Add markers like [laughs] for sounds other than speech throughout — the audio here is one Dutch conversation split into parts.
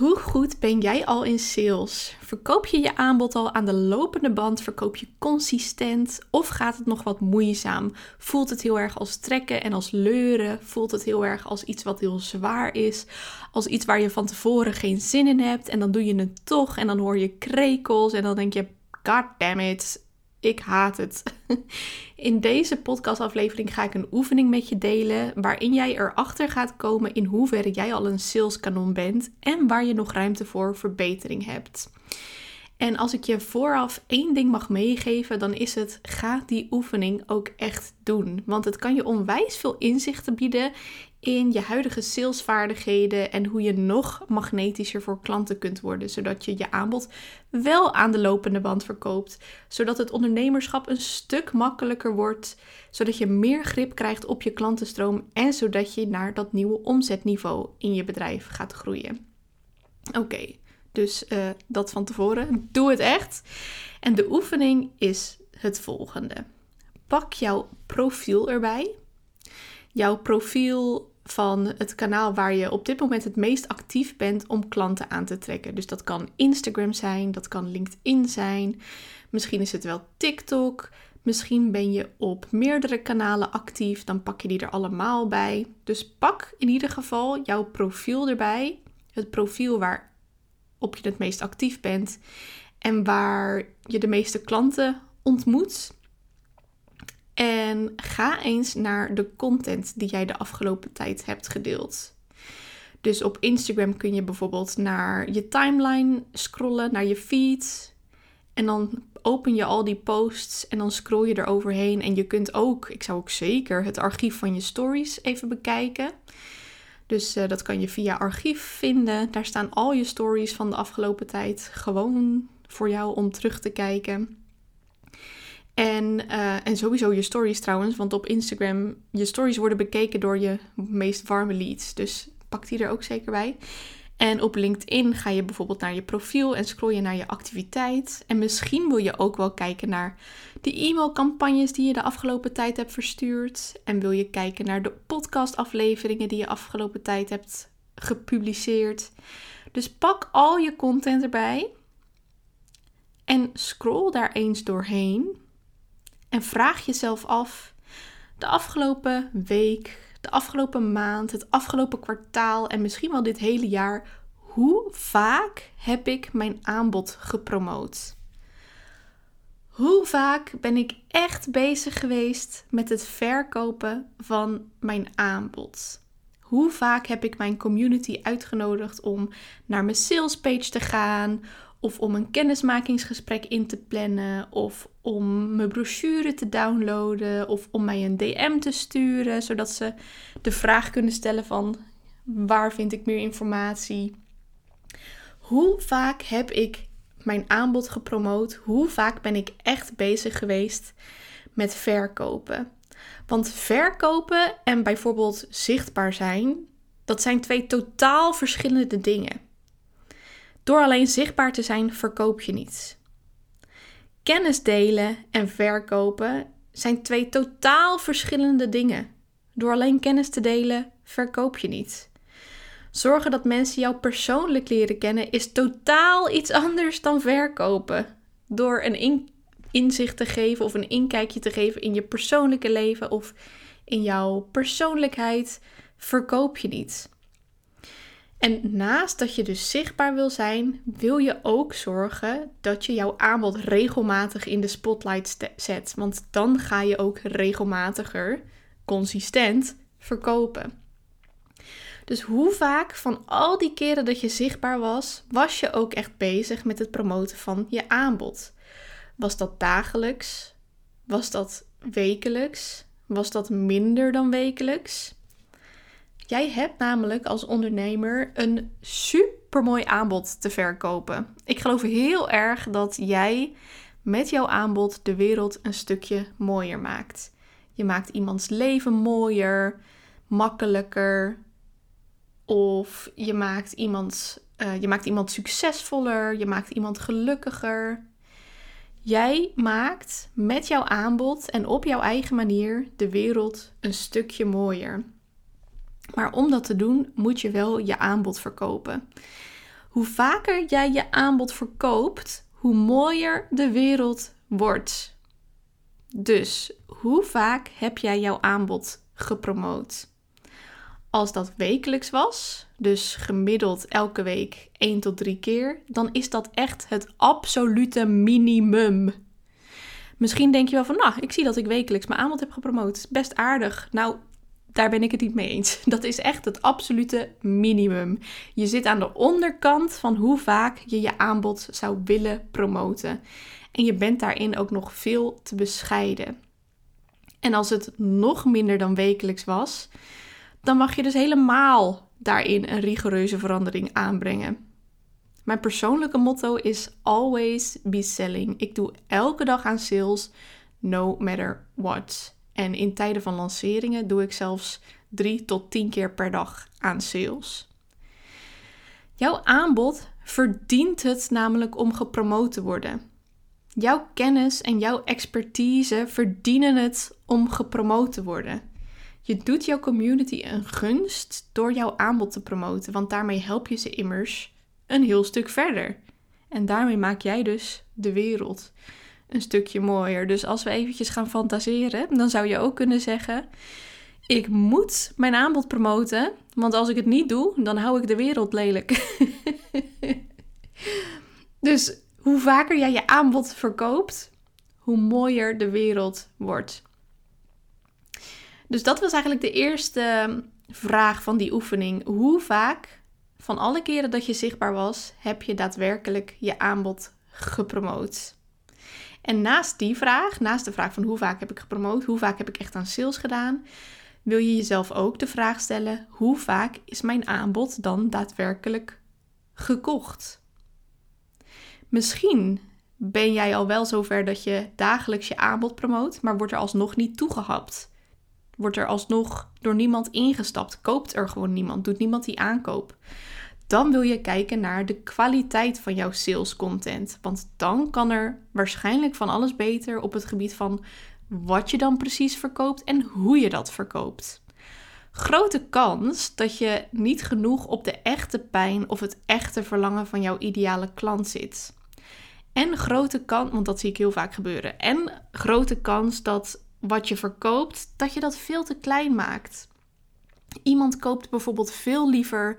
Hoe goed ben jij al in sales? Verkoop je je aanbod al aan de lopende band? Verkoop je consistent? Of gaat het nog wat moeizaam? Voelt het heel erg als trekken en als leuren? Voelt het heel erg als iets wat heel zwaar is? Als iets waar je van tevoren geen zin in hebt en dan doe je het toch en dan hoor je krekels en dan denk je: God damn it, ik haat het. In deze podcastaflevering ga ik een oefening met je delen waarin jij erachter gaat komen in hoeverre jij al een saleskanon bent en waar je nog ruimte voor verbetering hebt. En als ik je vooraf één ding mag meegeven, dan is het: ga die oefening ook echt doen. Want het kan je onwijs veel inzichten bieden in je huidige salesvaardigheden en hoe je nog magnetischer voor klanten kunt worden, zodat je je aanbod wel aan de lopende band verkoopt, zodat het ondernemerschap een stuk makkelijker wordt, zodat je meer grip krijgt op je klantenstroom en zodat je naar dat nieuwe omzetniveau in je bedrijf gaat groeien. Oké. Dus uh, dat van tevoren. Doe het echt. En de oefening is het volgende. Pak jouw profiel erbij. Jouw profiel van het kanaal waar je op dit moment het meest actief bent om klanten aan te trekken. Dus dat kan Instagram zijn, dat kan LinkedIn zijn. Misschien is het wel TikTok. Misschien ben je op meerdere kanalen actief, dan pak je die er allemaal bij. Dus pak in ieder geval jouw profiel erbij. Het profiel waar op je het meest actief bent en waar je de meeste klanten ontmoet. En ga eens naar de content die jij de afgelopen tijd hebt gedeeld. Dus op Instagram kun je bijvoorbeeld naar je timeline scrollen, naar je feed. En dan open je al die posts en dan scroll je er overheen. En je kunt ook, ik zou ook zeker het archief van je stories even bekijken. Dus uh, dat kan je via archief vinden. Daar staan al je stories van de afgelopen tijd gewoon voor jou om terug te kijken. En, uh, en sowieso je stories trouwens, want op Instagram, je stories worden bekeken door je meest warme leads. Dus pak die er ook zeker bij. En op LinkedIn ga je bijvoorbeeld naar je profiel en scroll je naar je activiteit. En misschien wil je ook wel kijken naar de e-mailcampagnes die je de afgelopen tijd hebt verstuurd. En wil je kijken naar de podcastafleveringen die je afgelopen tijd hebt gepubliceerd. Dus pak al je content erbij en scroll daar eens doorheen. En vraag jezelf af: de afgelopen week, de afgelopen maand, het afgelopen kwartaal en misschien wel dit hele jaar, hoe vaak heb ik mijn aanbod gepromoot? Hoe vaak ben ik echt bezig geweest met het verkopen van mijn aanbod? Hoe vaak heb ik mijn community uitgenodigd om naar mijn salespage te gaan of om een kennismakingsgesprek in te plannen, of om mijn brochure te downloaden, of om mij een DM te sturen, zodat ze de vraag kunnen stellen van waar vind ik meer informatie? Hoe vaak heb ik mijn aanbod gepromoot? Hoe vaak ben ik echt bezig geweest met verkopen? Want verkopen en bijvoorbeeld zichtbaar zijn, dat zijn twee totaal verschillende dingen. Door alleen zichtbaar te zijn verkoop je niets. Kennis delen en verkopen zijn twee totaal verschillende dingen. Door alleen kennis te delen verkoop je niet. Zorgen dat mensen jou persoonlijk leren kennen is totaal iets anders dan verkopen. Door een inzicht te geven of een inkijkje te geven in je persoonlijke leven of in jouw persoonlijkheid verkoop je niet. En naast dat je dus zichtbaar wil zijn, wil je ook zorgen dat je jouw aanbod regelmatig in de spotlight zet. Want dan ga je ook regelmatiger, consistent verkopen. Dus hoe vaak van al die keren dat je zichtbaar was, was je ook echt bezig met het promoten van je aanbod? Was dat dagelijks? Was dat wekelijks? Was dat minder dan wekelijks? Jij hebt namelijk als ondernemer een supermooi aanbod te verkopen. Ik geloof heel erg dat jij met jouw aanbod de wereld een stukje mooier maakt. Je maakt iemands leven mooier, makkelijker. Of je maakt iemand, uh, je maakt iemand succesvoller, je maakt iemand gelukkiger. Jij maakt met jouw aanbod en op jouw eigen manier de wereld een stukje mooier. Maar om dat te doen, moet je wel je aanbod verkopen. Hoe vaker jij je aanbod verkoopt, hoe mooier de wereld wordt. Dus hoe vaak heb jij jouw aanbod gepromoot? Als dat wekelijks was, dus gemiddeld elke week 1 tot 3 keer, dan is dat echt het absolute minimum. Misschien denk je wel van, nou, ik zie dat ik wekelijks mijn aanbod heb gepromoot. Best aardig. Nou, daar ben ik het niet mee eens. [laughs] Dat is echt het absolute minimum. Je zit aan de onderkant van hoe vaak je je aanbod zou willen promoten. En je bent daarin ook nog veel te bescheiden. En als het nog minder dan wekelijks was, dan mag je dus helemaal daarin een rigoureuze verandering aanbrengen. Mijn persoonlijke motto is always be selling. Ik doe elke dag aan sales, no matter what. En in tijden van lanceringen doe ik zelfs drie tot tien keer per dag aan sales. Jouw aanbod verdient het namelijk om gepromoot te worden. Jouw kennis en jouw expertise verdienen het om gepromoot te worden. Je doet jouw community een gunst door jouw aanbod te promoten, want daarmee help je ze immers een heel stuk verder. En daarmee maak jij dus de wereld een stukje mooier. Dus als we eventjes gaan fantaseren, dan zou je ook kunnen zeggen: ik moet mijn aanbod promoten, want als ik het niet doe, dan hou ik de wereld lelijk. [laughs] dus hoe vaker jij je aanbod verkoopt, hoe mooier de wereld wordt. Dus dat was eigenlijk de eerste vraag van die oefening. Hoe vaak van alle keren dat je zichtbaar was, heb je daadwerkelijk je aanbod gepromoot? En naast die vraag, naast de vraag van hoe vaak heb ik gepromoot, hoe vaak heb ik echt aan sales gedaan, wil je jezelf ook de vraag stellen: hoe vaak is mijn aanbod dan daadwerkelijk gekocht? Misschien ben jij al wel zover dat je dagelijks je aanbod promoot, maar wordt er alsnog niet toegehapt. Wordt er alsnog door niemand ingestapt? Koopt er gewoon niemand? Doet niemand die aankoop? Dan wil je kijken naar de kwaliteit van jouw sales content. Want dan kan er waarschijnlijk van alles beter op het gebied van wat je dan precies verkoopt en hoe je dat verkoopt. Grote kans dat je niet genoeg op de echte pijn of het echte verlangen van jouw ideale klant zit. En grote kans, want dat zie ik heel vaak gebeuren. En grote kans dat wat je verkoopt, dat je dat veel te klein maakt. Iemand koopt bijvoorbeeld veel liever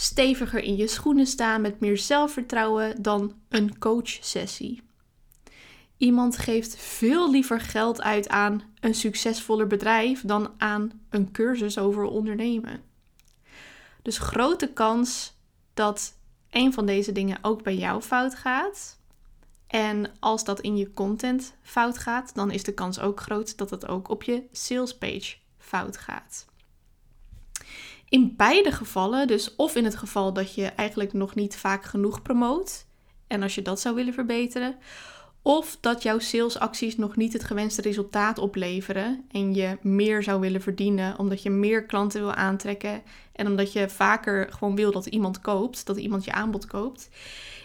steviger in je schoenen staan met meer zelfvertrouwen dan een coachsessie. Iemand geeft veel liever geld uit aan een succesvoller bedrijf dan aan een cursus over ondernemen. Dus grote kans dat een van deze dingen ook bij jou fout gaat. En als dat in je content fout gaat, dan is de kans ook groot dat het ook op je salespage fout gaat. In beide gevallen, dus of in het geval dat je eigenlijk nog niet vaak genoeg promoot, en als je dat zou willen verbeteren, of dat jouw salesacties nog niet het gewenste resultaat opleveren en je meer zou willen verdienen omdat je meer klanten wil aantrekken en omdat je vaker gewoon wil dat iemand koopt, dat iemand je aanbod koopt.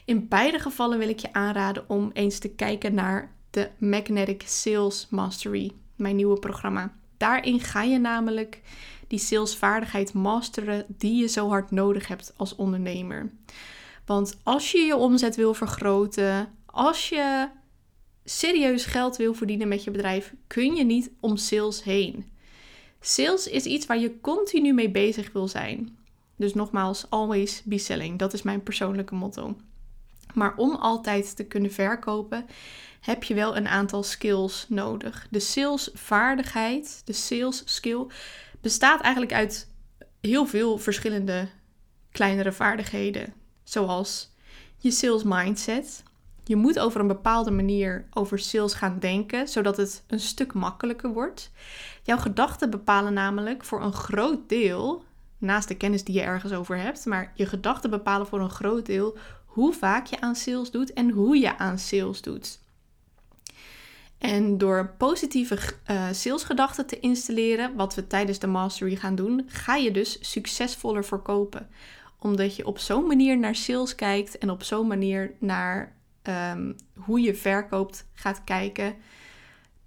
In beide gevallen wil ik je aanraden om eens te kijken naar de Magnetic Sales Mastery, mijn nieuwe programma. Daarin ga je namelijk die salesvaardigheid masteren die je zo hard nodig hebt als ondernemer. Want als je je omzet wil vergroten, als je serieus geld wil verdienen met je bedrijf, kun je niet om sales heen. Sales is iets waar je continu mee bezig wil zijn. Dus nogmaals, always be selling. Dat is mijn persoonlijke motto. Maar om altijd te kunnen verkopen, heb je wel een aantal skills nodig. De salesvaardigheid, de sales skill, bestaat eigenlijk uit heel veel verschillende kleinere vaardigheden. Zoals je sales mindset. Je moet over een bepaalde manier over sales gaan denken, zodat het een stuk makkelijker wordt. Jouw gedachten bepalen namelijk voor een groot deel, naast de kennis die je ergens over hebt, maar je gedachten bepalen voor een groot deel hoe vaak je aan sales doet en hoe je aan sales doet. En door positieve uh, salesgedachten te installeren, wat we tijdens de mastery gaan doen, ga je dus succesvoller verkopen. Omdat je op zo'n manier naar sales kijkt en op zo'n manier naar um, hoe je verkoopt gaat kijken,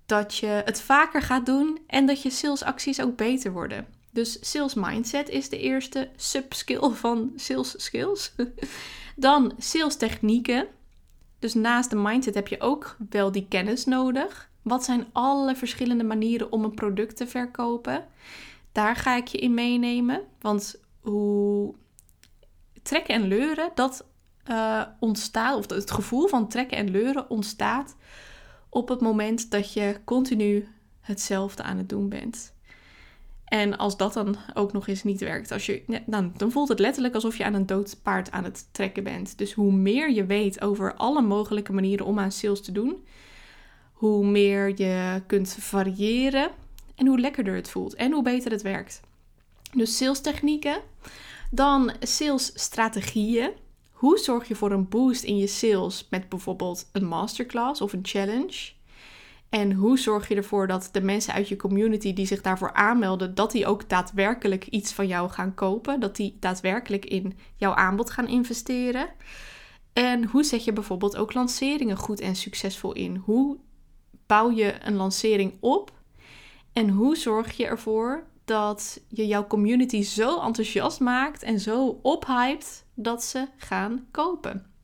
dat je het vaker gaat doen en dat je salesacties ook beter worden. Dus sales mindset is de eerste subskill van sales skills. [laughs] Dan sales technieken. Dus naast de mindset heb je ook wel die kennis nodig. Wat zijn alle verschillende manieren om een product te verkopen? Daar ga ik je in meenemen. Want hoe trekken en leuren, dat uh, ontstaat, of het gevoel van trekken en leuren ontstaat op het moment dat je continu hetzelfde aan het doen bent. En als dat dan ook nog eens niet werkt, als je, dan, dan voelt het letterlijk alsof je aan een dood paard aan het trekken bent. Dus hoe meer je weet over alle mogelijke manieren om aan sales te doen, hoe meer je kunt variëren en hoe lekkerder het voelt en hoe beter het werkt. Dus sales technieken, dan sales strategieën. Hoe zorg je voor een boost in je sales met bijvoorbeeld een masterclass of een challenge? En hoe zorg je ervoor dat de mensen uit je community die zich daarvoor aanmelden, dat die ook daadwerkelijk iets van jou gaan kopen? Dat die daadwerkelijk in jouw aanbod gaan investeren? En hoe zet je bijvoorbeeld ook lanceringen goed en succesvol in? Hoe bouw je een lancering op? En hoe zorg je ervoor dat je jouw community zo enthousiast maakt en zo ophypt dat ze gaan kopen?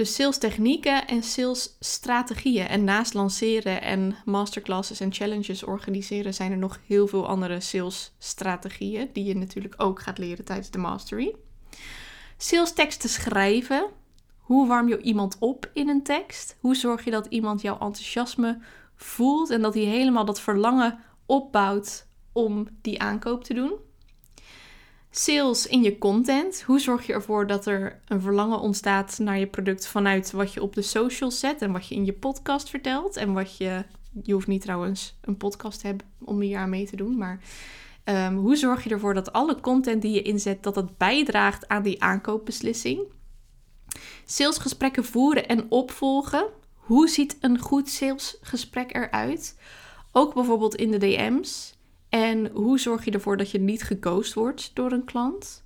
Dus sales technieken en sales strategieën. En naast lanceren en masterclasses en challenges organiseren zijn er nog heel veel andere sales strategieën die je natuurlijk ook gaat leren tijdens de mastery. Sales teksten schrijven. Hoe warm je iemand op in een tekst? Hoe zorg je dat iemand jouw enthousiasme voelt en dat hij helemaal dat verlangen opbouwt om die aankoop te doen? Sales in je content. Hoe zorg je ervoor dat er een verlangen ontstaat naar je product vanuit wat je op de socials zet en wat je in je podcast vertelt en wat je. Je hoeft niet trouwens een podcast te hebben om hier aan mee te doen, maar ehm, hoe zorg je ervoor dat alle content die je inzet, dat dat bijdraagt aan die aankoopbeslissing? Salesgesprekken voeren en opvolgen. Hoe ziet een goed salesgesprek eruit? Ook bijvoorbeeld in de DM's. En hoe zorg je ervoor dat je niet geghost wordt door een klant?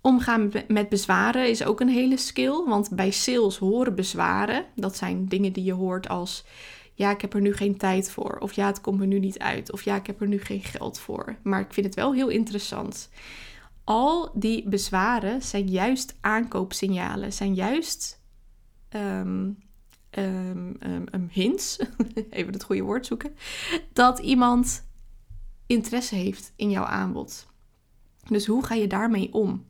Omgaan met bezwaren is ook een hele skill, want bij sales horen bezwaren. Dat zijn dingen die je hoort als ja, ik heb er nu geen tijd voor. Of ja, het komt er nu niet uit. Of ja, ik heb er nu geen geld voor. Maar ik vind het wel heel interessant. Al die bezwaren zijn juist aankoopsignalen, zijn juist um, hints, [laughs] even het goede woord zoeken, dat iemand interesse heeft in jouw aanbod. Dus hoe ga je daarmee om?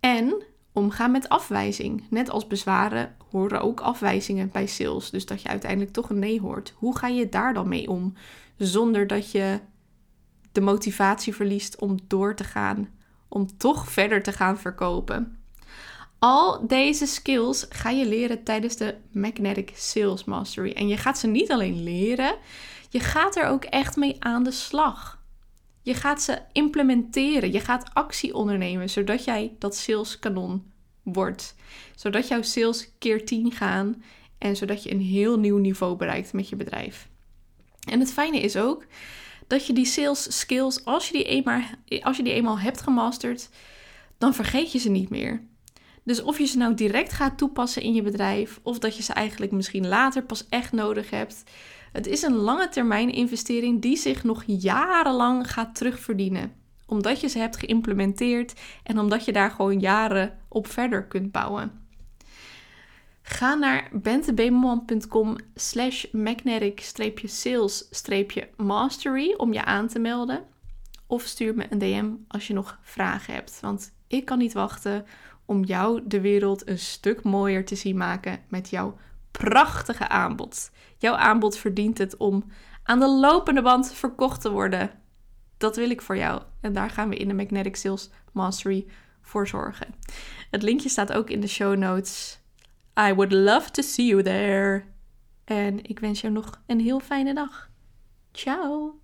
En omgaan met afwijzing. Net als bezwaren horen ook afwijzingen bij sales. Dus dat je uiteindelijk toch een nee hoort. Hoe ga je daar dan mee om? Zonder dat je de motivatie verliest om door te gaan. Om toch verder te gaan verkopen. Al deze skills ga je leren tijdens de Magnetic Sales Mastery. En je gaat ze niet alleen leren, je gaat er ook echt mee aan de slag. Je gaat ze implementeren. Je gaat actie ondernemen zodat jij dat saleskanon wordt. Zodat jouw sales keer 10 gaan en zodat je een heel nieuw niveau bereikt met je bedrijf. En het fijne is ook dat je die sales skills, als je die eenmaal, als je die eenmaal hebt gemasterd, dan vergeet je ze niet meer. Dus of je ze nou direct gaat toepassen in je bedrijf, of dat je ze eigenlijk misschien later pas echt nodig hebt, het is een lange termijn investering die zich nog jarenlang gaat terugverdienen. Omdat je ze hebt geïmplementeerd en omdat je daar gewoon jaren op verder kunt bouwen. Ga naar bentebeeman.com slash magnetic-sales-mastery om je aan te melden. Of stuur me een DM als je nog vragen hebt. Want ik kan niet wachten om jou de wereld een stuk mooier te zien maken met jouw prachtige aanbod. Jouw aanbod verdient het om aan de lopende band verkocht te worden. Dat wil ik voor jou. En daar gaan we in de Magnetic Sales Mastery voor zorgen. Het linkje staat ook in de show notes. I would love to see you there. En ik wens jou nog een heel fijne dag. Ciao.